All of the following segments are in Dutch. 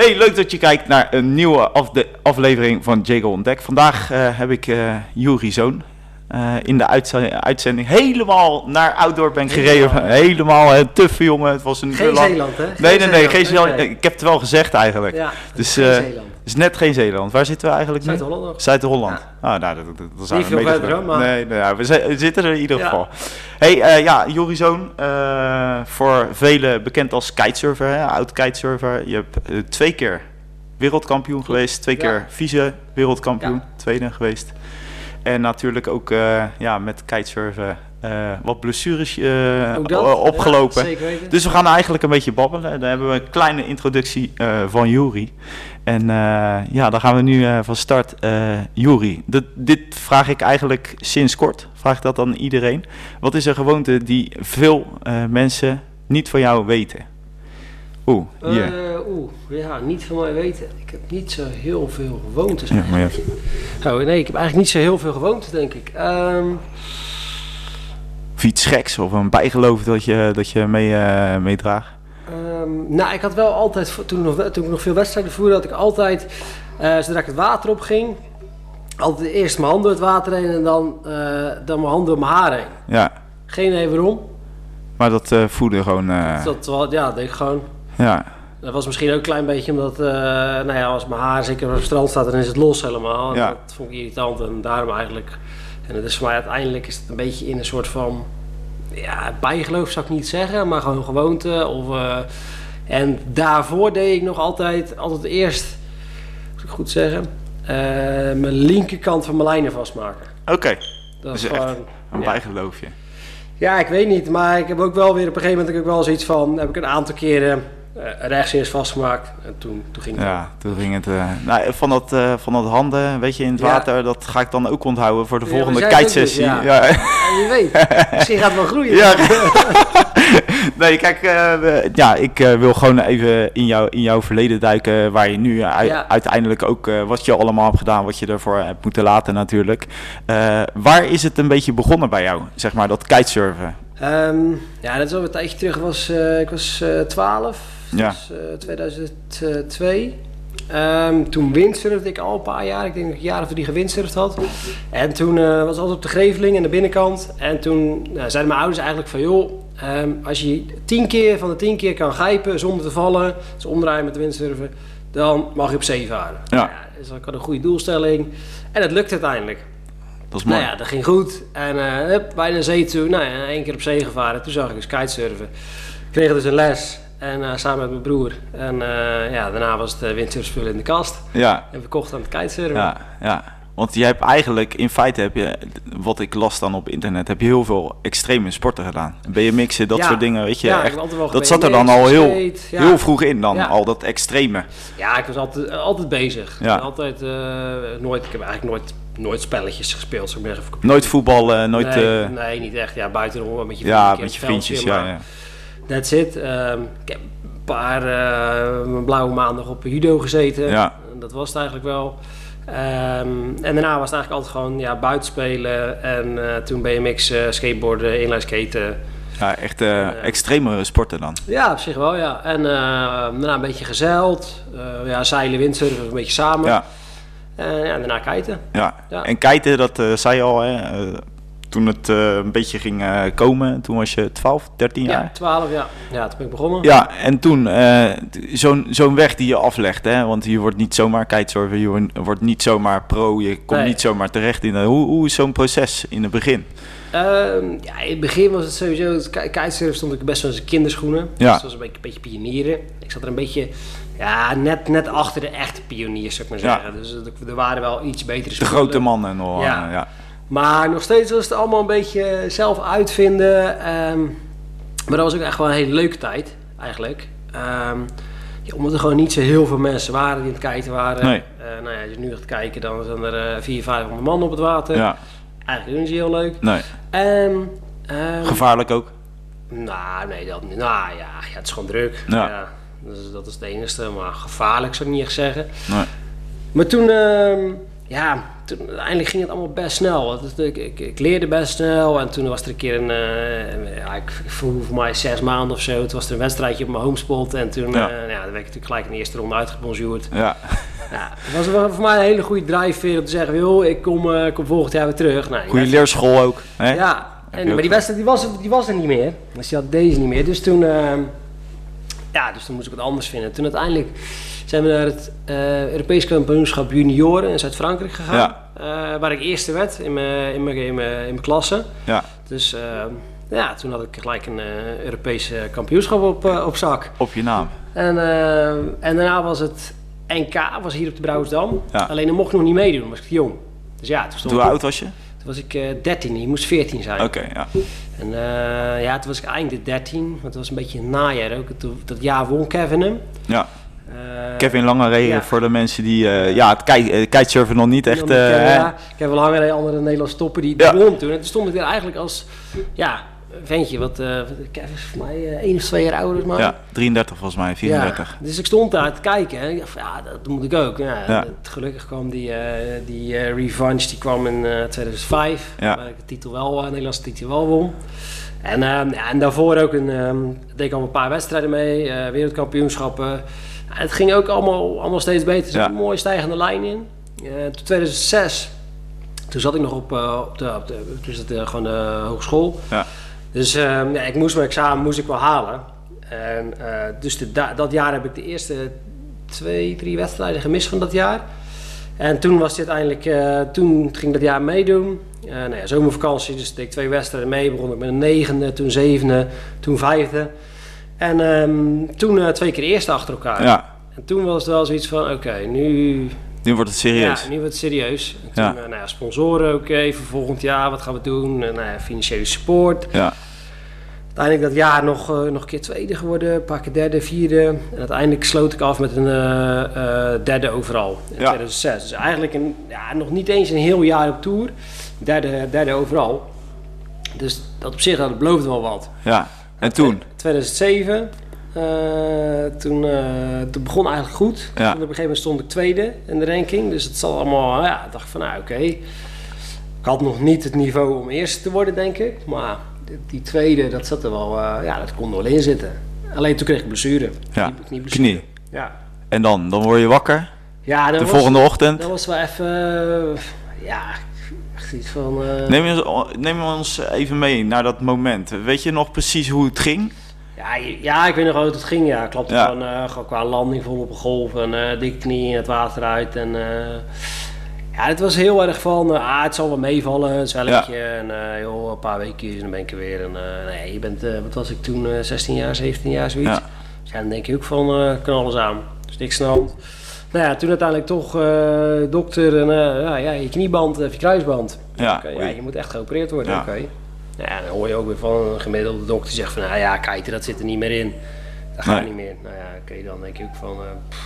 Hey, leuk dat je kijkt naar een nieuwe aflevering van Jago Ontdek. Vandaag eh, heb ik uh, Zoon uh, in de uitzending. Helemaal naar Outdoor ben gereden. Helemaal een tuffe jongen. Het was een geen Zeeland, hè? Geen nee, nee, nee, geen Zeeland. Okay. Ik heb het wel gezegd eigenlijk. Ja, dus, is net geen Zeeland. Waar zitten we eigenlijk nu? Zuid-Holland. Zuid-Holland. Ja. Ah, nou, dat, dat, dat Niet veel verder, maar... Nee, nee ja, we, we, zitten er in ieder geval. Hey, uh, ja, Jori Zoon, uh, voor velen bekend als kitesurfer, hè, oud kitesurfer. Je hebt uh, twee keer wereldkampioen geweest, twee keer vice wereldkampioen, tweede geweest. En natuurlijk ook ja, met kitesurfen uh, wat blessures uh, opgelopen. Ja, dus we gaan eigenlijk een beetje babbelen. Dan hebben we een kleine introductie van Juri. En ja, dan gaan we nu van start. Juri, dit vraag ik eigenlijk sinds kort. Vraag ik dat aan iedereen. Wat is een gewoonte die veel mensen niet van jou weten? Oeh, yeah. Oeh, ja, niet van mij weten. Ik heb niet zo heel veel gewoontes. Ja, maar ja. Oh, nee, ik heb eigenlijk niet zo heel veel gewoontes, denk ik. Um, of iets geks of een bijgeloof dat je, dat je mee, uh, meedraagt? Um, nou, ik had wel altijd, toen, nog, toen ik nog veel wedstrijden voerde, had ik altijd, uh, zodra ik het water op ging, altijd eerst mijn handen het water heen en dan, uh, dan mijn handen door mijn haar heen. Ja. Geen idee waarom. Maar dat voelde gewoon... Dat, dat, ja, dat deed ik gewoon. Ja. Dat was misschien ook een klein beetje omdat, nou ja, als mijn haar zeker op het strand staat, dan is het los helemaal. Ja. Dat vond ik irritant en daarom eigenlijk en het is voor mij uiteindelijk is het een beetje in een soort van ja, bijgeloof zou ik niet zeggen, maar gewoon gewoonte. Of, uh, en daarvoor deed ik nog altijd, altijd eerst, moet ik goed zeggen, uh, mijn linkerkant van mijn lijnen vastmaken. Oké. Okay. Dat is gewoon een ja. bijgeloofje. Ja, ik weet niet, maar ik heb ook wel weer op een gegeven moment heb ik wel zoiets van, heb ik een aantal keren rechts eerst vastgemaakt en toen, toen ging het. Ja, toen ging het. Uh, nou, van, dat, uh, van dat handen, weet je, in het ja. water, dat ga ik dan ook onthouden voor de ja, volgende kitesessie. Ja. Ja. ja. je weet, misschien gaat het wel groeien. Ja. nee, kijk, ja, ik wil gewoon even in, jou, in jouw verleden duiken, waar je nu uiteindelijk ook, wat je allemaal hebt gedaan, wat je ervoor hebt moeten laten natuurlijk. waar is het een beetje begonnen bij jou, zeg maar, dat kitesurfen? Um, ja, dat is al een tijdje terug. Was, uh, ik was uh, 12, ja. dus, uh, 2002. Um, toen windsurfde ik al een paar jaar. Ik denk dat ik jaar of drie gewindsurfd had. En toen was altijd op de Greveling aan de binnenkant. En toen nou, zeiden mijn ouders eigenlijk van... joh, um, als je tien keer van de tien keer kan grijpen zonder te vallen... dus omdraaien met de windsurfen... dan mag je op zee varen. Ja. Ja, dus ik had een goede doelstelling. En het lukte uiteindelijk. Dat is mooi. Nou ja, dat ging goed. En uh, hup, bijna zee toe. Nou ja, één keer op zee gevaren. Toen zag ik dus kitesurfen. Ik kreeg dus een les. En uh, samen met mijn broer. En uh, ja, daarna was het windsurfspullen in de kast. Ja. En verkocht aan het kitesurfen. Ja, ja. Want je hebt eigenlijk, in feite heb je, wat ik las dan op internet, heb je heel veel extreme sporten gedaan. BMX'en, dat ja. soort dingen, weet je. Ja, echt, ik wel dat zat er dan al heel, heel vroeg in dan, al dat extreme. Ja, ik was altijd, altijd bezig. Ja. Altijd, nooit, ik heb eigenlijk nooit nooit spelletjes gespeeld. Ik zeggen. Nooit voetbal, uh, nooit... Nee, uh... nee, niet echt. Ja, buitenom met je Ja, met je vriendjes, ja, ja. That's it. Um, ik heb een paar uh, blauwe maandag op judo gezeten. Ja. Dat was het eigenlijk wel. Um, en daarna was het eigenlijk altijd gewoon ja, buitenspelen. En uh, toen BMX, uh, skateboarden, inline skaten. Ja, echt uh, extreme sporten dan. Ja, op zich wel, ja. En daarna een beetje gezeild. ja, zeilen, windsurfen, een beetje samen. Ja. Uh, ja, daarna kiten. Ja. ja. en kiten, dat uh, zei je al, hè? Uh, toen het een beetje ging komen, toen was je 12, 13 jaar? Ja, 12, ja. Ja, toen ben ik begonnen. Ja, en toen zo'n zo'n weg die je aflegt, hè? want je wordt niet zomaar kitesurfer, je wordt niet zomaar pro, je komt Nee. niet zomaar terecht in. Hoe, hoe is zo'n proces in het begin? Ehm, ja, in het begin was het sowieso, het ki- kitesurfen stond ik best wel in zijn kinderschoenen. Ja. Dus was een beetje, een beetje pionieren. Ik zat er een beetje, ja, net, net achter de echte pioniers, zou ik maar Ja. zeggen. Dus er waren wel iets betere De spullen. grote mannen nog. Ja. eh, ja. Maar nog steeds was het allemaal een beetje zelf uitvinden. ehm, maar dat was ook echt wel een hele leuke tijd, eigenlijk. Ehm, ja, omdat er gewoon niet zo heel veel mensen waren die aan het kijken waren. Nee. Eh, nou ja, als je nu gaat kijken, dan zijn er eh 400, 500 man op het water. ja, Eigenlijk doen ze heel leuk. nee. Ehm, Gevaarlijk ook. nou, nee, dat niet. Nou ja, ja, het is gewoon druk. Ja. Dus dat is het enige. Maar gevaarlijk zou ik niet echt zeggen. Nee. Maar toen, ehm, ja, toen, uiteindelijk ging het allemaal best snel. Ik, ik, ik leerde best snel en toen was er een keer een, eh, ja, ik voel voor mij zes maanden of zo. Toen was er een wedstrijdje op mijn homespot en toen Ja. ja. ja, dan werd ik natuurlijk gelijk in de eerste ronde uitgebonjourd. Ja, Ja, het was voor mij een hele goede drijfveer om te zeggen, joh, ik kom, eh, kom volgend jaar weer terug. Nou, goede leerschool ook. Hè? ja, je en, maar die wedstrijd die was, die was er niet meer. Dus die had deze niet meer. Dus toen, ehm, ja, dus toen moest ik wat anders vinden. Toen uiteindelijk zijn we naar het eh Europees kampioenschap junioren in Zuid-Frankrijk gegaan. Eh, waar ik eerste werd in mijn, in mijn, in mijn, in mijn klasse. Ja, Dus ehm, ja, toen had ik gelijk een eh Europees eh, kampioenschap op, eh, op zak. op je naam. En, en daarna was het NK, was hier op de Brouwersdam. Ja. Alleen dan mocht ik nog niet meedoen, dan was ik jong. Dus ja, toen, stond Hoe oud was je? Toen was ik eh 13, je moest 14 zijn. Oké, ja. En eh, ja, toen was ik eind de 13, want het was een beetje een najaar ook. Dat jaar won Kevin hem. ja. Eh, Kevin Langeree, ja. voor de mensen die ja, het kite, kitesurfen nog niet echt... Ja, Kevin Langer, andere Nederlandse toppen, die, die Ja. won toen. En toen stond ik er eigenlijk als, ja, ventje, wat, is voor mij één of twee jaar ouder mij. ja, 33 volgens mij, 34. Ja, dus ik stond daar te kijken en ik dacht van, ja, dat moet ik ook. Ja, Ja. het- gelukkig kwam die, eh, die Revenge, die kwam in eh, 2005, Ja. waar ik de titel wel, uh, Nederlandse titel wel won. En, ehm, en daarvoor ook een, ehm, deed ik al een paar wedstrijden mee, wereldkampioenschappen. Het ging ook allemaal, allemaal steeds beter. Er zat Ja. een mooie stijgende lijn in. Toen 2006, toen zat ik nog op, eh, op, de, op de, toen zat, eh, gewoon de hogeschool. Ja. Dus ehm, ja, ik moest mijn examen moest ik wel halen. En, eh, dus de, da- dat jaar heb ik de eerste twee, drie wedstrijden gemist van dat jaar. En toen was dit uiteindelijk, eh, toen ging ik dat jaar meedoen. Eh nou ja, zomervakantie, dus deed ik twee wedstrijden mee. Begon ik met een negende, toen zevende, toen vijfde. En ehm, toen twee keer eerste achter elkaar. Ja, En toen was het wel zoiets van, oké, nu, nu wordt het serieus. ja, nu wordt het serieus. En toen, Ja. eh, nou ja, sponsoren, oké, voor volgend jaar, wat gaan we doen? En, nou ja, financiële support. Ja, Uiteindelijk dat jaar nog, eh, nog een keer tweede geworden, een paar keer derde, vierde. En uiteindelijk sloot ik af met een eh, eh, derde overal in Ja. 2006. Dus eigenlijk een, ja, nog niet eens een heel jaar op tour. Derde, derde overal. Dus dat op zich dat belooft wel wat. ja. En toen? 2007, eh, toen, eh, toen begon eigenlijk goed. Ja. Toen op een gegeven moment stond ik tweede in de ranking. Dus het zat allemaal, ja, ik dacht van nou oké. Ik had nog niet het niveau om eerste te worden, denk ik. Maar die, tweede, dat zat er wel, eh, ja, dat kon er wel in zitten. Alleen toen kreeg ik blessure. Ja, Knie- knie. Ja. En dan? Dan word je wakker, Ja, de was, volgende ochtend. dat was wel even, eh, ja, echt iets van... eh, Neem, je, neem ons even mee naar dat moment. Weet je nog precies hoe het ging? Ja, ja, ik weet nog wel hoe het ging. Ja, ik klapte Ja. gewoon, eh, gewoon qua landing vol op een golf en eh dikke knie in het water uit. En, eh, ja, het was heel erg van, ah, het zal wel meevallen, het zwelletje. En joh, een paar weken en dan ben ik er weer. En, nee, je bent, wat was ik toen, eh, 16 jaar, 17 jaar, zoiets. Ja. Dus ja, dan denk je ook van, kan alles aan. Dus niks aan de hand. Nou ja, toen uiteindelijk toch dokter en ja, je knieband of je kruisband. Ja, ja, je moet echt geopereerd worden. Ja. Oké. Ja, dan hoor je ook weer van een gemiddelde dokter die zegt van, nou ja, kijk, dat zit er niet meer in. Dat gaat Nee. niet meer. Nou ja, oké, dan denk ik ook van... eh.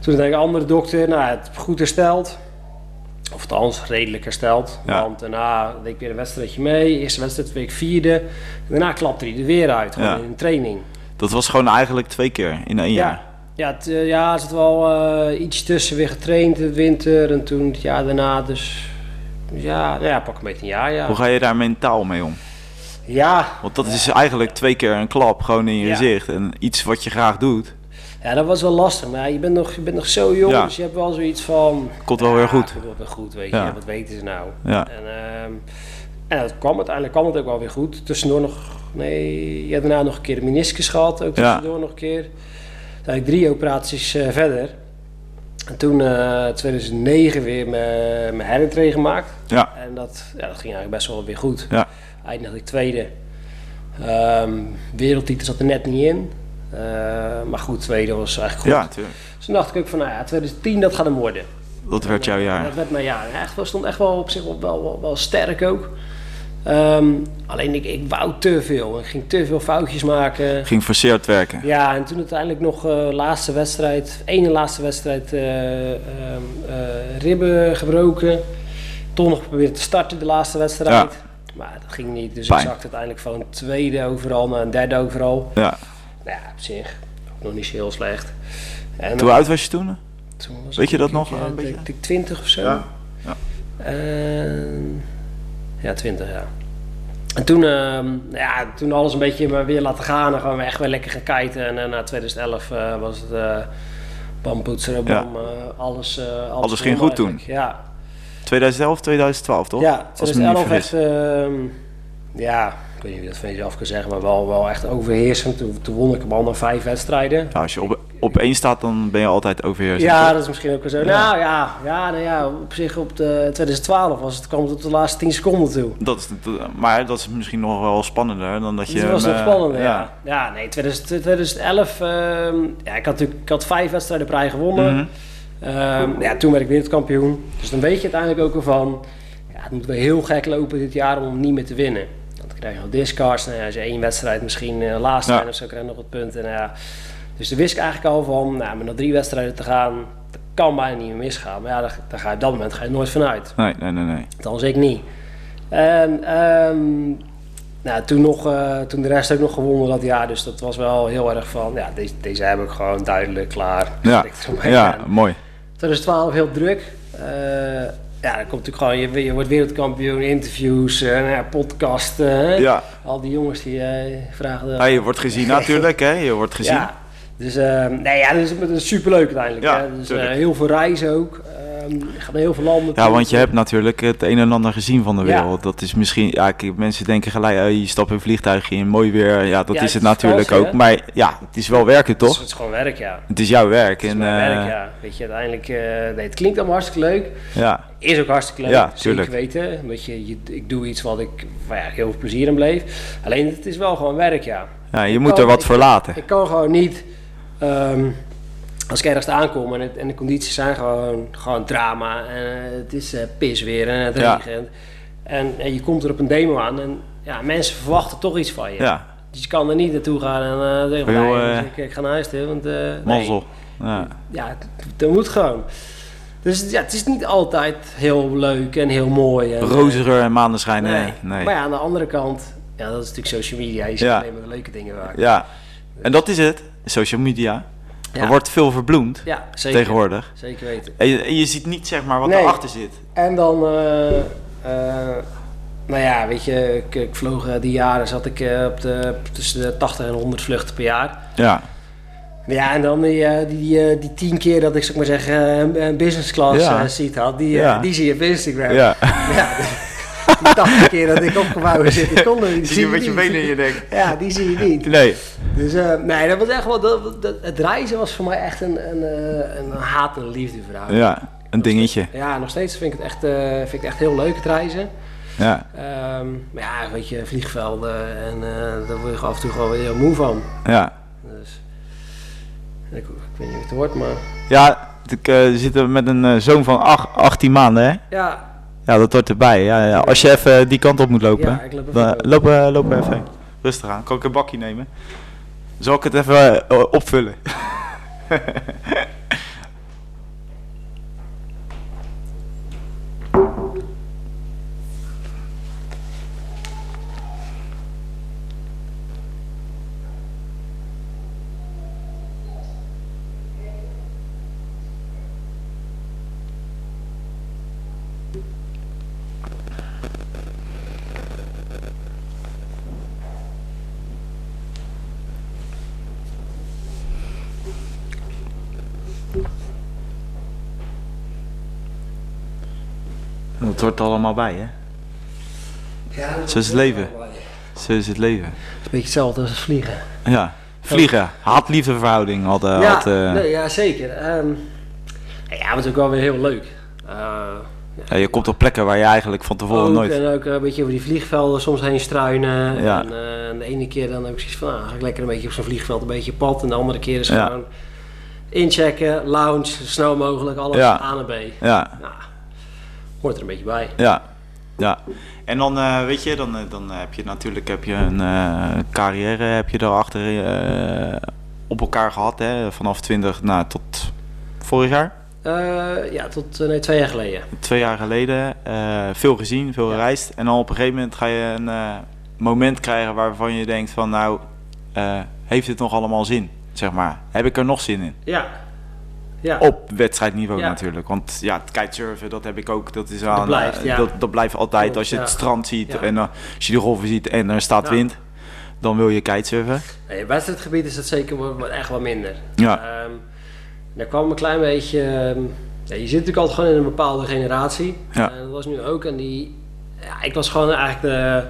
Toen denk ik, andere dokter, nou, het goed hersteld. Of althans, redelijk hersteld. Ja. Want daarna deed ik weer een wedstrijdje mee. Eerste wedstrijd week vierde. En daarna klapte hij er weer uit, gewoon Ja. in een training. Dat was gewoon eigenlijk twee keer in één jaar. Ja, het, eh, ja, er zat wel eh, iets tussen weer getraind in de winter. En toen het jaar daarna dus... Ja, nou ja, pak een beetje een jaar, ja. Hoe ga je daar mentaal mee om? Ja, Want dat is eigenlijk twee keer een klap gewoon in je Ja. gezicht. En iets wat je graag doet, Ja, dat was wel lastig. Maar ja, je bent nog, je bent nog zo jong, Ja. dus je hebt wel zoiets van... komt wel ja, weer goed. Komt wel weer goed, weet je. Ja. Ja, wat weten ze nou? Ja, En, ehm, en dat kwam uiteindelijk kwam het ook wel weer goed. Tussendoor nog... Nee, je had daarna nog een keer de meniscus gehad. Ook Ja. tussendoor nog een keer. Toen had ik drie operaties eh, verder. En toen eh 2009 weer mijn herintree gemaakt. ja, En dat, ja, dat ging eigenlijk best wel weer goed. Ja. Eindigde ik tweede. Ehm wereldtitel zat er net niet in. Eh, maar goed, tweede was eigenlijk goed. ja, tuurlijk. Dus toen dacht ik ook van, nou ja, 2010 dat gaat hem worden. Dat werd jouw jaar. Dat werd mijn jaar. En Echt, wel- stond echt wel op zich wel, wel sterk ook. Ehm, alleen ik, ik wou te veel. Ik ging te veel foutjes maken. Ging forceerd werken. Ja, en toen uiteindelijk nog eh laatste wedstrijd, ene laatste wedstrijd, eh, ehm, eh, ribben gebroken. Toch nog geprobeerd te starten de laatste wedstrijd. Maar dat ging niet, dus Pijn. ik zakte uiteindelijk van een tweede overal naar een derde overal. Ja. Nou ja, op zich ook nog niet zo heel slecht. En Hoe oud was je toen? toen was Weet ik je dat nog ik, een beetje? denk ik 20 of zo. Ja. Ja, 20 ja. En toen, ehm, ja, toen alles een beetje maar weer laten gaan en gewoon echt weer lekker gaan kiten. En eh, na 2011 eh, was het uh, bam, poetsen, bam, Ja. eh, alles, eh, alles, Alles ging goed toen. Ja, 2011, 2012 toch? ja Als ik me niet 2011 vergis. echt, ehm, ja, ik weet niet wie dat van jezelf kan zeggen, maar wel, wel echt overheersend. Toen, toen won ik hem al na vijf wedstrijden. Ja, als je op, op één staat, dan ben je altijd overheersend. Ja, dat is misschien ook wel zo. Nou ja, ja, nou ja, op zich op de 2012 was het, kwam het op de laatste 10 seconden toe. Dat is, dat- maar dat is misschien nog wel spannender dan dat je... Was hem, nog eh, spannender, ja. Ja, nee, 2000 2011, ehm, ja, ik had natuurlijk ik had vijf wedstrijden prij gewonnen. Mhm. Ehm, ja, toen werd ik wereldkampioen. Dus dan weet je uiteindelijk ook wel van, ja, het moet wel heel gek lopen dit jaar om niet meer te winnen. Want dan krijg je nog discards. Nou als je één wedstrijd misschien eh laatste Ja. bent of zo, krijg je nog wat punten. Nou ja, dus toen wist ik eigenlijk al van, nou, met nog drie wedstrijden te gaan, dat kan bijna niet meer misgaan. Maar ja, daar, daar ga je op dat moment ga je nooit vanuit. Nee, nee, nee, nee. Althans, ik niet. En ehm, nou, toen, nog, eh, toen de rest ook nog gewonnen dat jaar. Dus dat was wel heel erg van, ja, deze, deze heb ik gewoon duidelijk klaar. Ja, ja En mooi. 2012 heel druk. Eh, ja, dan komt natuurlijk gewoon, je, je wordt wereldkampioen, interviews, ja, podcasten. Ja. Al die jongens die eh, vragen... ja, je wordt gezien natuurlijk, hè. Je wordt gezien. Ja, dus, eh, nee, ja, dus, het is superleuk uiteindelijk. Ja, hè. Dus, eh, heel veel reizen ook. Ehm, je gaat naar heel veel landen. Ja, toe. want je hebt natuurlijk het een en ander gezien van de Ja. wereld. Dat is misschien, ja, mensen denken gelijk, eh, je stapt in een vliegtuigje in, mooi weer. Ja, dat Ja, is het het is natuurlijk ook. hè? Maar ja, het is wel werken, Het is, toch? het is gewoon werk, ja. Het is jouw werk. Het is en, mijn eh, werk, ja. Weet je, uiteindelijk, eh, nee, het klinkt allemaal hartstikke leuk. ja. Is ook hartstikke leuk, Ja, zeker weten. Weet je, je, ik doe iets wat ik waar ja, heel veel plezier in bleef. Alleen het is wel gewoon werk, ja. ja, je Ik moet kan- er wat ik- voor laten. Ik kan gewoon niet, ehm, als ik ergens aankom en, het, en de condities zijn gewoon, gewoon drama. En eh, het is eh pis weer en het Ja. regent. En, en je komt er op een demo aan en ja, mensen verwachten toch iets van je. Ja, Dus je kan er niet naartoe gaan en eh zeggen van, nee, ik, ik ga naar huis toe, want... nee. mazzel. Ja. ja, dat moet gewoon. Dus ja, het is niet altijd heel leuk en heel mooi. En, Rozengeur en maneschijn, nee. nee. nee. Maar ja, aan de andere kant, ja, dat is natuurlijk social media. Je ziet Ja. alleen maar de leuke dingen waar. Ja, en dat is het. Social media. Ja. Er wordt veel verbloemd Ja, zeker. tegenwoordig. Zeker weten. En je, en je ziet niet zeg maar wat Nee. erachter zit. En dan, eh, eh, nou ja, weet je, ik, ik vloog eh, die jaren, zat ik eh, op de, tussen de 80 en 100 vluchten per jaar. Ja, Ja, en dan die, die, die, die tien keer dat ik, ik maar zeggen, een- business class Ja. seat had, die, Ja. die zie je op Instagram. ja. Ja, die 80 keer dat ik opgevouwen zit, die kon er niet. Zie je met je benen in je nek. Ja, die zie je niet. Nee. Dus eh, nee, dat was echt wel, dat, dat- het reizen was voor mij echt een, een, eh, een haat- en. Ja, een dingetje. Ja, nog steeds vind ik het echt, eh, vind ik het echt heel leuk, het reizen. Ja, Ehm, maar ja, weet je, vliegvelden en daar word je af en toe gewoon weer heel moe van. ja. Dus, ik, ik weet niet hoe het wordt, maar Ja, ik eh, zit met een zoon van ach- 18 maanden, hè? ja, Ja, dat hoort erbij. Ja, ja. Als je even die kant op moet lopen, Ja, ik loop even dan loop even heen. Rustig aan. Kan ik een bakje nemen? Zal ik het even eh, opvullen? Dat hoort er allemaal bij, hè? ja Zo is het leven. Zo is het leven. Het is een beetje hetzelfde als vliegen. Ja, vliegen. Haat-liefde verhouding had, eh, ja, had, eh, nee, ja, zeker. Ehm, ja, het is ook wel weer heel leuk. Eh, ja, je komt op plekken waar je eigenlijk van tevoren ook, nooit... En ook een beetje over die vliegvelden soms heen struinen. Ja. En, eh, en de ene keer dan heb ik zoiets van, nou, ga ik lekker een beetje op zo'n vliegveld een beetje pad. En de andere keer is Ja. gewoon inchecken, lounge, zo snel mogelijk, alles Ja. A naar B. Ja, Nou, hoort er een beetje bij. ja, ja. En dan, eh, weet je, dan, eh, dan heb je natuurlijk heb je een eh, carrière heb je daarachter eh op elkaar gehad, hè? Vanaf 20 nou, tot vorig jaar. Ja, tot nee, twee jaar geleden. twee jaar geleden. veel gezien, veel Ja. gereisd. En dan op een gegeven moment ga je een moment krijgen waarvan je denkt van nou, heeft dit nog allemaal zin? Zeg maar, heb ik er nog zin in? Ja. Ja. op wedstrijdniveau Ja. natuurlijk. Want ja, het kitesurfen, dat heb ik ook. Dat, is aan, blijft, eh, ja. dat, dat blijft altijd. Klopt, als je het strand ziet en eh, als je de golven ziet en er staat wind, dan wil je kitesurfen. Nee, in wedstrijdgebied is dat zeker wel- wel echt wat minder. Ja. Ehm, daar kwam een klein beetje... ehm, ja, je zit natuurlijk altijd gewoon in een bepaalde generatie. Ja. En dat was nu ook. En die... Ja, ik was gewoon eigenlijk de...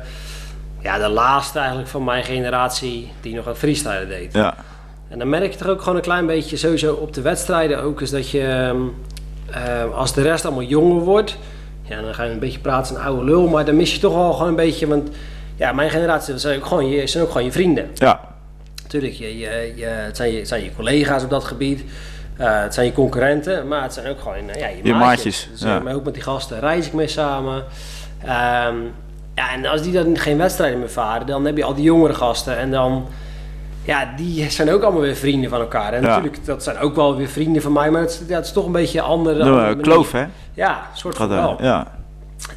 Ja, de laatste eigenlijk van mijn generatie die nog aan freestylen deed. Ja, En dan merk je toch ook gewoon een klein beetje sowieso op de wedstrijden ook is dat je ehm, eh, als de rest allemaal jonger wordt, ja, dan ga je een beetje praten als een oude lul, maar dan mis je toch wel gewoon een beetje, want ja, mijn generatie dat zijn ook gewoon je, zijn ook gewoon je vrienden. ja, Natuurlijk, je, je, je, het, zijn je, het zijn je collega's op dat gebied, eh, het zijn je concurrenten, maar het zijn ook gewoon eh, ja, je, Je maatjes. maatjes, Dus, ja. maar ook met die gasten reis ik mee samen. Ehm, ja, en als die dan geen wedstrijden meer varen, dan heb je al die jongere gasten en dan ja, die zijn ook allemaal weer vrienden van elkaar. En Ja. natuurlijk, dat zijn ook wel weer vrienden van mij, maar het, is- ja, het is toch een beetje een andere, andere kloof hè. Ja, een soort van wel. ja.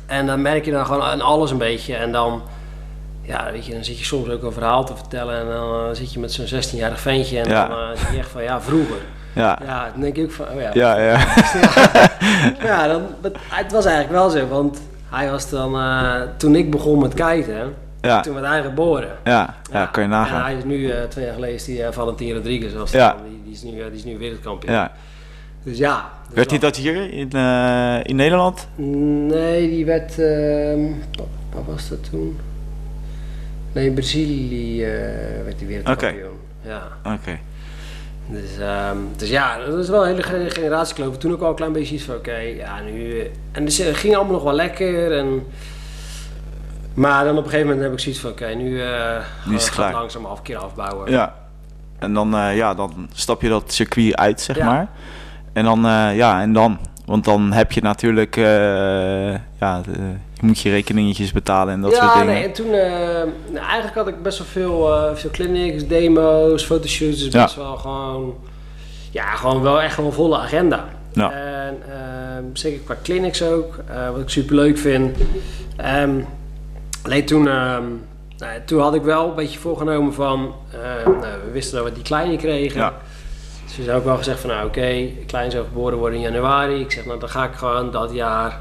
En dan merk je dan gewoon aan alles een beetje. En dan, ja, weet je, dan zit je soms ook een verhaal te vertellen. En dan eh, zit je met zo'n 16-jarig ventje. En Ja. dan eh, zeg je echt van, ja, vroeger. Ja, Ja, dan denk ik ook van, oh ja. ja, ja. Ja, dan, het, was eigenlijk wel zo. Want hij was dan, eh, toen ik begon met kiten, Ja, toen werd hij geboren. ja, ja, kan je En nagaan. hij is nu, eh, twee jaar geleden, is die, eh, Valentin Rodriguez. Was die, die, is nu, eh, die is nu wereldkampioen. Ja. Dus ja. Werd hij dat hier in, in Nederland? Nee, die werd. ehm wat, was dat toen? Nee, in Brazilië werd hij weer kampioen. Ja. Oké. Dus, ehm, dus ja, dat is wel een hele ge- generatiekloof. Toen ook al een klein beetje iets van, oké, ja, nu... En dus, het ging allemaal nog wel lekker en... Maar dan op een gegeven moment heb ik zoiets van, oké, nu, eh gaan is het gaan langzaam af keer afbouwen. Ja. En dan, eh, ja, dan stap je dat circuit uit, zeg Ja. maar. En dan, eh, ja, en dan? Want dan heb je natuurlijk, ja, je moet je rekeningetjes betalen en dat ja, soort dingen. nee, en toen, nou, eigenlijk had ik best wel veel, veel clinics, demo's, fotoshoots, dus Ja. best wel gewoon, ja, gewoon wel echt wel een volle agenda. Ja. En ehm, zeker qua clinics ook, wat ik super leuk vind. Ehm, alleen toen, ehm, nou, toen had ik wel een beetje voorgenomen van, eh, nou, we wisten dat we die kleine kregen. Ja. Dus toen heb ik wel gezegd van, nou oké, klein zou geboren worden in januari. Ik zeg, nou dan ga ik gewoon dat jaar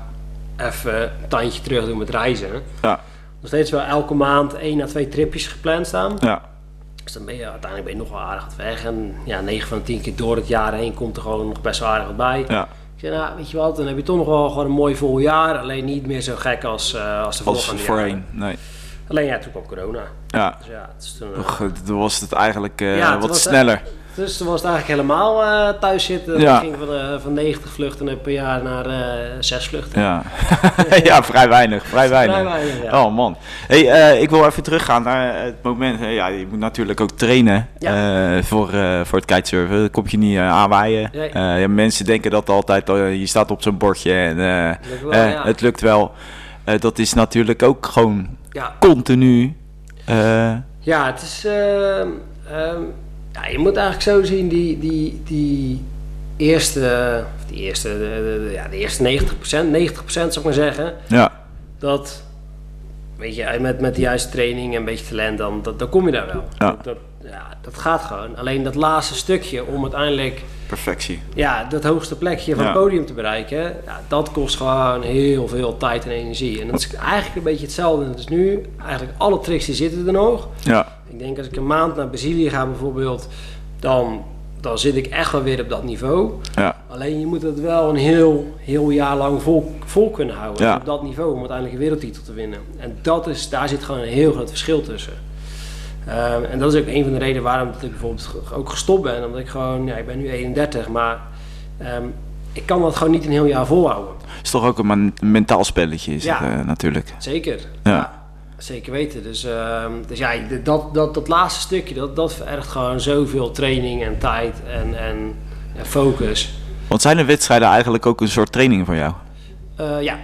even een tandje terug doen met reizen. Ja. Nog steeds wel elke maand één à twee tripjes gepland staan. Ja, Dus dan ben je uiteindelijk ben je nog wel aardig wat weg. En ja, 9 van de 10 keer door het jaar heen komt er gewoon nog best wel aardig wat bij. ja. Ik zeg, nou, weet je wat, dan heb je toch nog wel gewoon een mooi vol jaar. Alleen niet meer zo gek als, eh als de Als volgende voorheen, jaren. nee. Alleen ja, toen kwam corona. Ja, Dus ja, toen, eh, Och, toen was het eigenlijk eh, Ja, wat was sneller. Dus toen was het eigenlijk helemaal eh, thuis zitten. Ja. Ging van, van 90 vluchten per jaar naar eh 6 vluchten. Ja. ja, vrij weinig, vrij weinig. Vrij weinig, ja. Oh man. Hey, eh, ik wil even teruggaan naar het moment. Ja, je moet natuurlijk ook trainen voor, voor het kitesurfen. Dat kom je niet aanwaaien. Nee. Mensen denken dat altijd. je staat op zo'n bordje en Lukt wel, ja. het lukt wel. Dat is natuurlijk ook gewoon continu. Ja, het is. ehm, ehm, ja, je moet eigenlijk zo zien, die, die, die eerste. Of die eerste, de, de- de- ja, de eerste 90%, 90% zou ik maar zeggen. ja, Dat. Weet je, met, met de juiste training en een beetje talent, dan, dat, dan kom je daar wel. Ja. Dat, dat, ja, dat gaat gewoon. Alleen dat laatste stukje om uiteindelijk perfectie. ja, dat hoogste plekje van Ja. het podium te bereiken, ja, dat kost gewoon heel veel tijd en energie. En dat is eigenlijk een beetje hetzelfde. Dus nu, eigenlijk alle tricks die zitten er nog. Ja, Ik denk als ik een maand naar Brazilië ga bijvoorbeeld, dan, dan zit ik echt wel weer op dat niveau. ja, Alleen je moet het wel een heel, heel jaar lang vol, vol kunnen houden Ja. op dat niveau om uiteindelijk een wereldtitel te winnen. En dat is, daar zit gewoon een heel groot verschil tussen. Ehm, en dat is ook een van de redenen waarom dat ik bijvoorbeeld ook gestopt ben. Omdat ik gewoon, ja, ik ben nu 31, maar ehm, ik kan dat gewoon niet een heel jaar volhouden. is toch ook een men- mentaal spelletje is Ja. het, eh, natuurlijk. Zeker. Ja. Zeker weten. Dus, ehm, dus ja, dat, dat, dat laatste stukje, dat, dat vergt gewoon zoveel training en tijd en, en, en focus. Want zijn de wedstrijden eigenlijk ook een soort training voor jou? Eh, ja.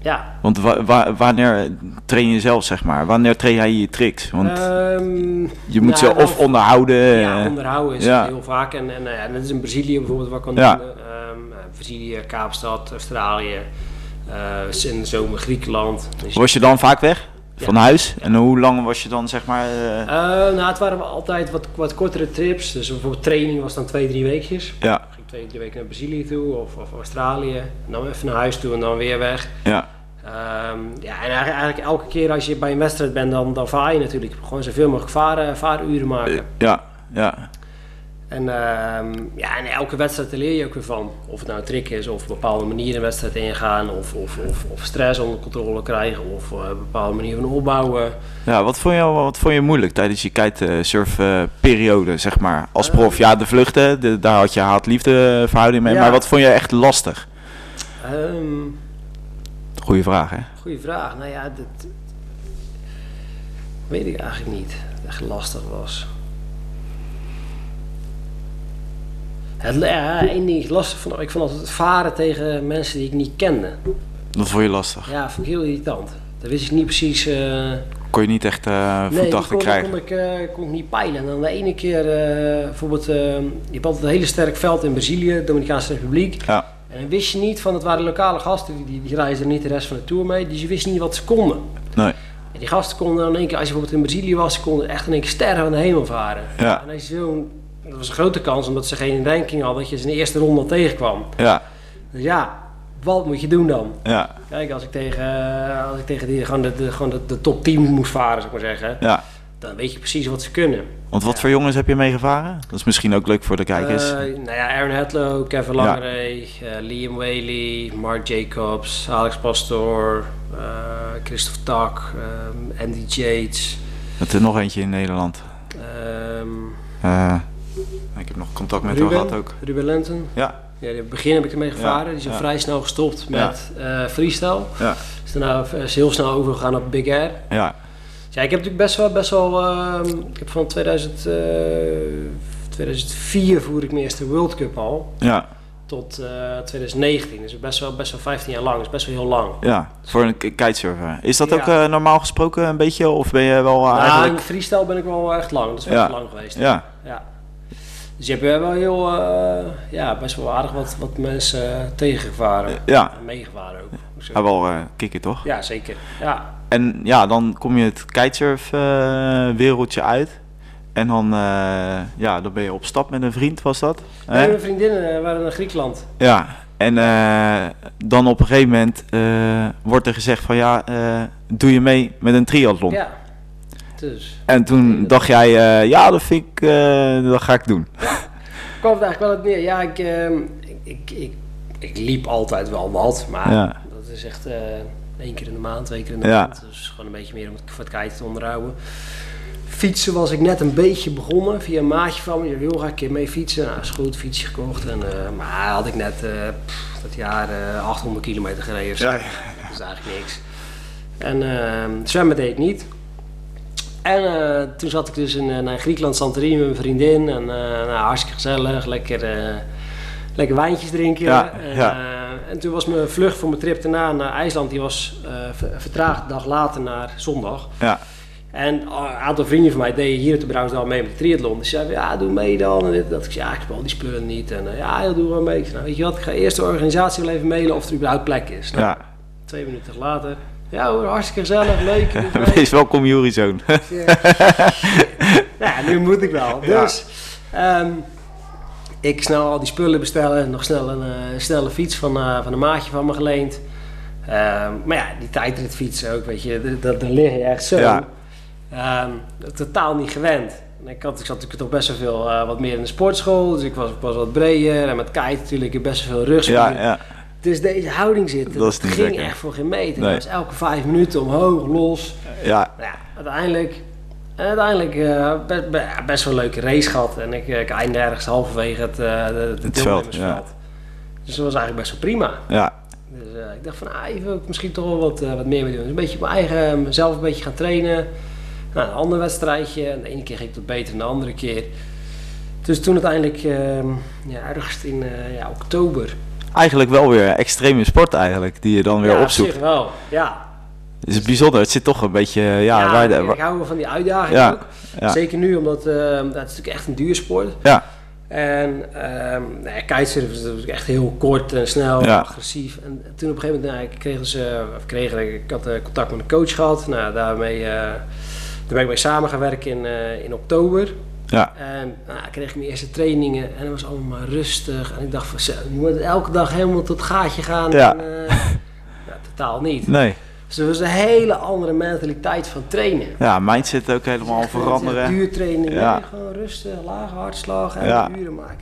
Ja. Want wa- wa- wanneer train je zelf, zeg maar? Wanneer train jij je tricks? Want Ehm, je moet nou, ze of onderhouden. Ja, eh, onderhouden is ja. heel vaak. En, en, ja, net is in Brazilië bijvoorbeeld wat ik kan Ja. doen. Ehm, eh, Brazilië, Kaapstad, Australië, eh, in de zomer Griekenland. Dus, Was je dan vaak weg? Van huis? En hoe lang was je dan, zeg maar... eh, Eh, nou, het waren altijd wat, wat kortere trips. Dus bijvoorbeeld training was dan twee, drie weekjes. ja, Ging twee, drie weken naar Brazilië toe of, of Australië. En dan even naar huis toe en dan weer weg. Ja, Ehm, ja, en eigenlijk, eigenlijk elke keer als je bij een wedstrijd bent, dan, dan vaar je natuurlijk. Gewoon zoveel mogelijk varen, vaaruren maken. ja, ja. En, ehm, ja, en elke wedstrijd leer je ook weer van. Of het nou een trick is, of op een bepaalde manier een wedstrijd ingaan, of, of, of, of stress onder controle krijgen, of eh, een bepaalde manier van opbouwen. Ja, wat vond je, wat vond je moeilijk tijdens je kitesurfperiode, zeg maar, als prof? Ja, de vluchten, de, daar had je haat-liefde verhouding mee, Ja. maar wat vond je echt lastig? Ehm Goeie vraag, hè? goeie vraag. Nou ja, dat weet ik eigenlijk niet. Echt lastig was. Het, ja, één ding is lastig vond ik vond altijd het varen tegen mensen die ik niet kende. Dat vond je lastig. Ja, vond ik heel irritant. Dan wist ik niet precies. eh, Kon je niet echt eh voet nee, die achter kon, krijgen. kon ik, eh, kon ik niet peilen. En dan de ene keer, bijvoorbeeld, je hebt altijd een hele sterk veld in Brazilië, Dominicaanse Republiek. Ja, En dan wist je niet van, het waren lokale gasten, die, die, die reisden niet de rest van de tour mee, dus je wist niet wat ze konden. nee. En die gasten konden dan in één keer, als je bijvoorbeeld in Brazilië was, konden echt in één keer sterren aan de hemel varen. Ja. En als je zo'n, dat was een grote kans, omdat ze geen ranking hadden, dat je ze in de eerste ronde tegenkwam. Ja, Dus ja, wat moet je doen dan? ja, Kijk, als ik tegen, eh, als ik tegen die, gewoon, de, de, gewoon de, de top 10 moest varen, zou ik maar zeggen, ja. dan weet je precies wat ze kunnen. Want wat Ja. voor jongens heb je meegevaren? Dat is misschien ook leuk voor de kijkers. Eh, nou ja, Aaron Hedlow, Kevin Ja. Langeree, eh, Liam Whaley, Mark Jacobs, Alex Pastoor, eh Christophe Tak, ehm, Andy Yates. Er nog eentje in Nederland. ehm, Eh, nog contact met hem gehad ook. Ruben Lenton. Ja, Ja, in het begin heb ik ermee gevaren. Ja, Die is ja. vrij snel gestopt met eh freestyle. ja, Is daarna is heel snel overgegaan op Big Air. ja, Dus ja, ik heb natuurlijk best wel, best wel ehm, ik heb van 2000, eh, 2004 voer ik mijn eerste World Cup al. ja, Tot eh, 2019. Dus best wel, best wel 15 jaar lang. Dat is best wel heel lang. ja. Voor een kitesurfer. Is dat Ja. ook eh, normaal gesproken een beetje? Of ben je wel eh, Nou, eigenlijk... in freestyle ben ik wel echt lang. Dat is wel Ja. lang geweest. Ja, Ja. Dus je hebt wel heel, eh, ja, best wel aardig wat, wat mensen eh, tegengevaren. ja. En meegevaren ook. Maar zeggen. wel eh, kicken toch? Ja, zeker. Ja. En ja, dan kom je het kitesurf eh, wereldje uit. En dan, eh, ja, dan ben je op stap met een vriend, was dat? Hè? En mijn vriendinnen eh, waren naar Griekenland. Ja, en eh, dan op een gegeven moment eh, wordt er gezegd van ja, eh, doe je mee met een triathlon? Ja. Dus. En toen dacht jij, eh, ja, dat vind ik, eh, dat ga ik doen. kwam het eigenlijk wel uit neer. Ja, ik, ehm, ik, ik, ik, ik liep altijd wel wat, maar Ja. dat is echt eh één keer in de maand, twee keer in de Ja. maand. Dus gewoon een beetje meer om het voor het kijken te onderhouden. Fietsen was ik net een beetje begonnen via een maatje van me. Je wil graag een keer mee fietsen. Nou, is goed, fietsje gekocht. En, maar had ik net pff, dat jaar eh, 800 kilometer gereden. zo. Dat is eigenlijk niks. En ehm, zwemmen deed ik niet. En eh, toen zat ik dus in, eh, naar Griekenland, Santorini met mijn vriendin. En eh, nou, hartstikke gezellig, lekker, eh, lekker wijntjes drinken. Ja, en, ja. eh, en toen was mijn vlucht voor mijn trip daarna naar IJsland, die was eh, ver- vertraagd een dag later naar zondag. Ja, En een aantal vrienden van mij deden hier op de Brouwersdaal mee met de triathlon. Dus zeiden, ja, doe mee dan. En dit, dat. Ik zei, ja, ik al die spullen niet. En eh, ja, heel doe wel mee. Ik zei, nou, weet je wat, ik ga eerst de organisatie wel even mailen of er überhaupt plek is. Nou, ja. Twee minuten later, ja hoor, hartstikke gezellig, leuk. Wees welkom, Jurizoon. ja, nu moet ik wel. Dus ehm, ik snel al die spullen bestellen. Nog snel een eh, snelle fiets van, eh, van een maatje van me geleend. Ehm, maar ja, die tijdritfietsen ook, weet je, dat- dan lig je echt zo. Ja. Ehm, totaal niet gewend. En ik, had, ik zat natuurlijk toch best wel veel eh, wat meer in de sportschool. Dus ik was, ik was wat breder. En met kite natuurlijk best wel veel rugspieren. Ja, ja, Dus deze houding zitten, Dat niet ging lekker. echt voor geen meter. Nee. Dat was elke vijf minuten omhoog, los. ja, Nou ja, uiteindelijk, uiteindelijk eh, best, be- best wel een leuke race gehad. En ik, eh, ik eindigde ergens halverwege het, eh de, de Het veld, Dus dat was eigenlijk best wel prima. ja, Dus ik dacht van, ah, ik misschien toch wel wat, wat meer mee doen. Dus een beetje mijn eigen, mezelf een beetje gaan trainen. Nou, een ander wedstrijdje. En de ene keer ging het wat beter dan de andere keer. Dus toen uiteindelijk, ja, ergens in ja, oktober. Eigenlijk wel weer extreme sport eigenlijk, die je dan weer ja, op opzoekt. zich wel, ja. Het is bijzonder, het zit toch een beetje, ja, Ja, waar de, ik, hou van die uitdaging Ja, ook. ja. Zeker nu, omdat eh, dat is natuurlijk echt een duursport. ja, En ehm nou ja, kitesurfen is natuurlijk echt heel kort en snel, Ja. agressief. En toen op een gegeven moment, nou, ik kreeg dus, eh, of kreeg, ik had eh, contact met een coach gehad. Nou, daarmee, eh, daar ben ik mee samen gaan werken in, eh, in oktober. Ja. En nou, ik kreeg mijn eerste trainingen en het was allemaal maar rustig. En ik dacht van, je moet elke dag helemaal tot het gaatje gaan. Ja. En, eh, totaal niet. Nee. Dus het was een hele andere mentaliteit van trainen. Ja, mindset ook helemaal veranderen. Duurtraining, Ja. nee, gewoon rustig, lage hartslag en Ja. uren maken.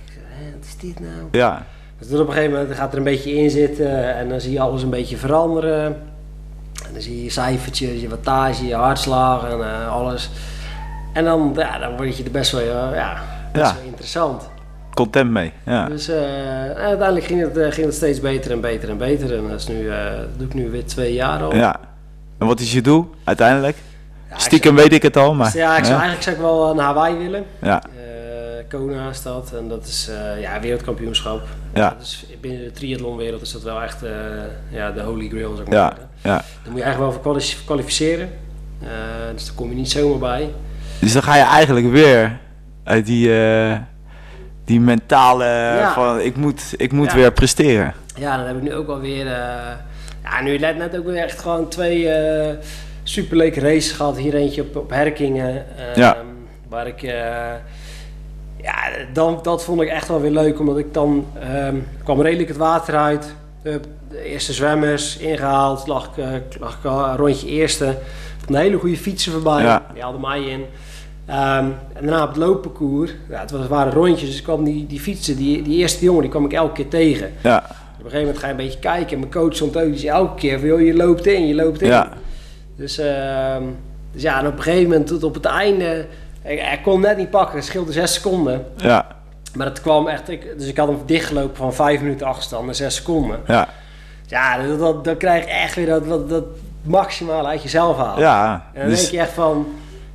Wat is dit nou? Ja. Dus dan op een gegeven moment gaat er een beetje in zitten en dan zie je alles een beetje veranderen. En dan zie je cijfertjes, je wattage, je hartslag en eh, alles. En dan, ja, dan word je er best wel, eh, ja, best wel interessant. Content mee. Ja. Dus eh, uiteindelijk ging het, eh, ging het steeds beter en beter en beter. En dat, is nu, doe ik nu weer twee jaar al. Ja. En wat is je doel uiteindelijk? Ja, Stiekem weet ik het al, maar... ja, ik zou eigenlijk zou ik wel naar Hawaii willen. Ja. Kona is dat en dat is ja, wereldkampioenschap. Ja. Dat is, binnen de triathlonwereld is dat wel echt ja, de holy grail, ik maar Ja. Ja. Daar moet je eigenlijk wel voor kwali- kwalificeren. Dus daar kom je niet zomaar bij. Dus dan ga je eigenlijk weer uit die, eh, die mentale Ja. van ik moet, ik moet Ja. weer presteren. Ja, dan heb ik nu ook alweer. eh ja, nu net, net ook weer echt gewoon twee eh superleuke races gehad. Hier eentje op, op Herkingen. ehm, Ja. Waar ik. eh, ja, dan, dat vond ik echt wel weer leuk, omdat ik dan. ehm, kwam redelijk het water uit. De, de eerste zwemmers ingehaald. Lag ik, eh, lag ik al een rondje eerste. Een hele goede fietsen voorbij. Ja. Die haalden mij in. Ehm, en daarna op het loopparcours. Ja, het was- waren rondjes. Dus kwam die, die fietsen, die, die eerste jongen, die kwam ik elke keer tegen. Ja. Op een gegeven moment ga je een beetje kijken. En mijn coach stond ook, die zei elke keer van, joh, je loopt in, je loopt in. Ja. Dus, ehm, dus ja, en op een gegeven moment tot op het einde, ik, hij kon net niet pakken, het scheelde zes seconden. Ja. Maar het kwam echt, ik, dus ik had hem dichtgelopen van vijf minuten achterstand naar zes seconden. Ja. Ja, dat, krijg je echt weer dat, dat, dat maximaal uit jezelf halen. Ja. En dan Dus, denk je echt van,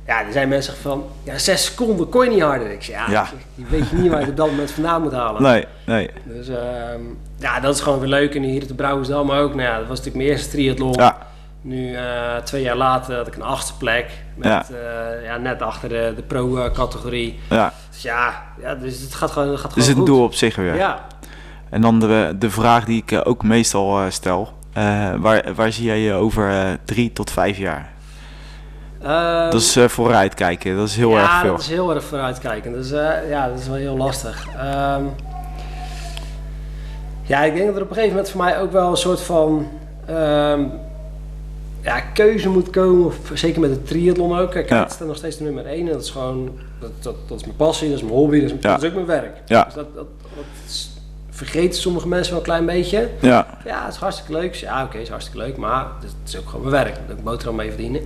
ja, er zijn mensen van, ja, zes seconden kon je niet harder. Ik zeg, ja, Ja. die weet je niet waar je het op dat moment vandaan moet halen. nee, nee. Dus ehm, ja, dat is gewoon weer leuk. En hier op de Brouwersdal, maar ook, nou ja, dat was natuurlijk mijn eerste triathlon. Ja. Nu, eh, twee jaar later, had ik een achtste plek. Met, Ja. ja. ja, net achter de, de pro-categorie. Ja. Dus ja, ja, dus het gaat gewoon, het gaat Dus gewoon een goed. doel op zich weer. Ja. En dan de, de vraag die ik eh, ook meestal eh, stel. Eh, waar, waar zie jij je over eh, drie tot vijf jaar? Ehm, Dat is eh, vooruitkijken. Dat is heel ja, erg veel. dat is heel erg vooruitkijkend. Dus ja, dat is wel heel lastig. Ehm, ja, ik denk dat er op een gegeven moment voor mij ook wel een soort van ehm, ja, keuze moet komen. Zeker met de triathlon ook. Kijk, Ja. het staat nog steeds de nummer één. En dat is gewoon, dat, dat, dat is mijn passie, dat is mijn hobby, dat is, Ja. dat is ook mijn werk. Ja. Dus dat, dat, dat is- vergeten sommige mensen wel een klein beetje. Ja. Ja, het is hartstikke leuk. Ja, oké, het is hartstikke leuk, maar het is ook gewoon mijn werk. Daar moet ik boterham mee verdienen.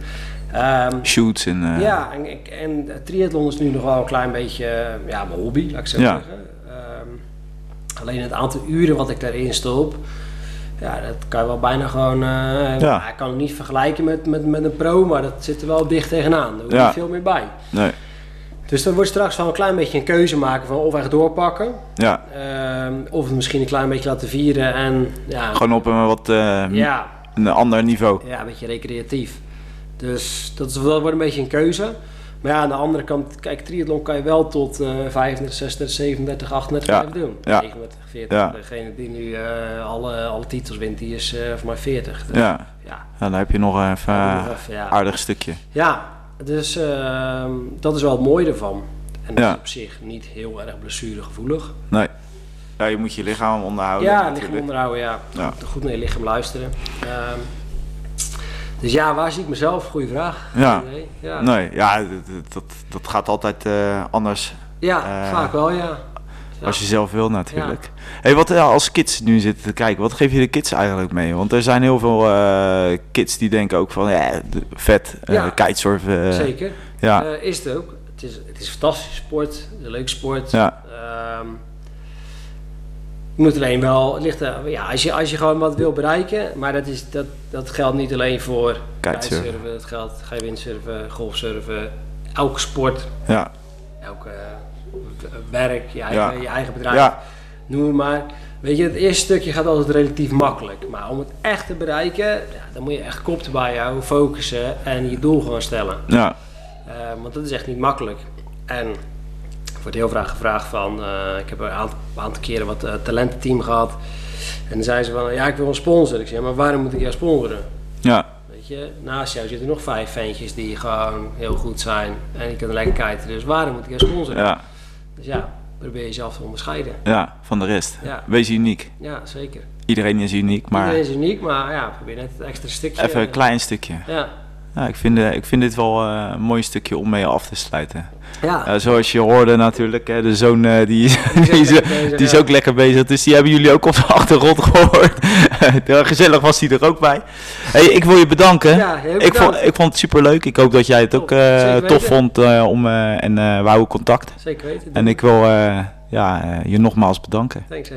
Ehm, Shoots en... eh, ja, en, ik- en triathlon is nu nog wel een klein beetje ja, mijn hobby, laat ik zo Ja. zeggen. Ehm, alleen het aantal uren wat ik daarin stop, ja, dat kan je wel bijna gewoon... eh, ja. Ik kan het niet vergelijken met, met, met een pro, maar dat zit er wel dicht tegenaan. Daar hoef je Ja. veel meer bij. Nee. Dus dan wordt straks wel een klein beetje een keuze maken van of echt doorpakken. Ja. ehm, of het misschien een klein beetje laten vieren en ja, Gewoon op een wat... eh, ja, een ander niveau. ja, een beetje recreatief. Dus dat, is, dat wordt een beetje een keuze. Maar ja, aan de andere kant, kijk, triathlon kan je wel tot eh 35, 36, 37, 38 Ja, blijven doen. ja. 39, 40. Ja. Degene die nu eh, alle, alle titels wint, die is eh voor mij 40. Dus, Ja. ja. Dan heb je nog even een nog even, ja. aardig stukje. Ja, dus ehm, dat is wel het mooie ervan. En dat Ja. is op zich niet heel erg blessuregevoelig. Nee. Ja, je moet je lichaam onderhouden. Ja, natuurlijk. lichaam onderhouden, ja. Ja. Goed naar je lichaam luisteren. Ehm, dus ja, waar zie ik mezelf? Goeie vraag. Ja. Idee. Ja. Nee, ja, dat, dat, dat gaat altijd eh, anders Ja, Eh, vaak wel, ja. Als je zelf wil natuurlijk. Hey, wat eh, als kids nu zitten te kijken, wat geef je de kids eigenlijk mee? Want er zijn heel veel eh, kids die denken ook van, ja, vet, eh Ja. kitesurfen. eh, Zeker. Ja, Eh, is het ook. Het is, het is een fantastische sport, een leuke sport. ja, Ehm, je moet alleen wel, het ligt er, ja, als je, als je gewoon wat wil bereiken, maar dat, is, dat, dat geldt niet alleen voor Kitesurfen. kitesurfen, dat geldt, windsurfen, golfsurfen, elke sport, ja, elke eh, werk, je eigen, Ja. je eigen bedrijf, ja, noem het maar. Weet je, het eerste stukje gaat altijd relatief makkelijk, maar om het echt te bereiken, ja, dan moet je echt kop erbij houden, focussen en je doel gewoon stellen. ja, Eh, want dat is echt niet makkelijk. En ik word heel vaak gevraagd van, eh, ik heb een aantal, keren wat uh, talententeam gehad. En dan zeiden ze van, ja ik wil een sponsor. Ik ja, maar waarom moet ik jou sponsoren? ja, Weet je, naast jou zitten nog vijf ventjes die gewoon heel goed zijn en die kunnen lekker kijken. Dus waarom moet ik een sponsoren? Ja, Dus ja, probeer jezelf te onderscheiden. ja, van de rest. Ja. Wees uniek. Ja, zeker. Iedereen is uniek, maar Iedereen is uniek, maar ja, probeer net het extra stukje. even een klein stukje. Ja, Ja, ik, vind, eh, ik vind dit wel eh, een mooi stukje om mee af te sluiten. Ja. Ja, zoals je hoorde natuurlijk, hè, de zoon eh, die, is, Die is ook die, is, lekker bezig, die is ja. ook lekker bezig. Dus die hebben jullie ook op de achtergrond gehoord. Gezellig was hij er ook bij. Hey, ik wil je bedanken. Ja, ik, vond, ik vond het super leuk. Ik hoop dat jij het ook Top, eh, tof vond eh, om, eh, en eh we houden contact. Zeker weten. En ik wil eh, ja, eh, je nogmaals bedanken. Thanks.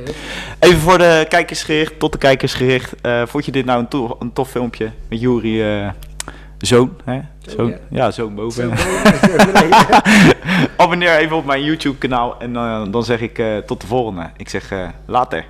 Even voor de kijkers gericht, tot de kijkers gericht. Eh, vond je dit nou een, to- een tof filmpje met Juri eh, zoon? Hè? Zoon, Zoon? ja. Ja, zoon boven. Zo, hem. nee. Abonneer even op mijn YouTube kanaal en eh, dan zeg ik eh, tot de volgende. Ik zeg eh, later.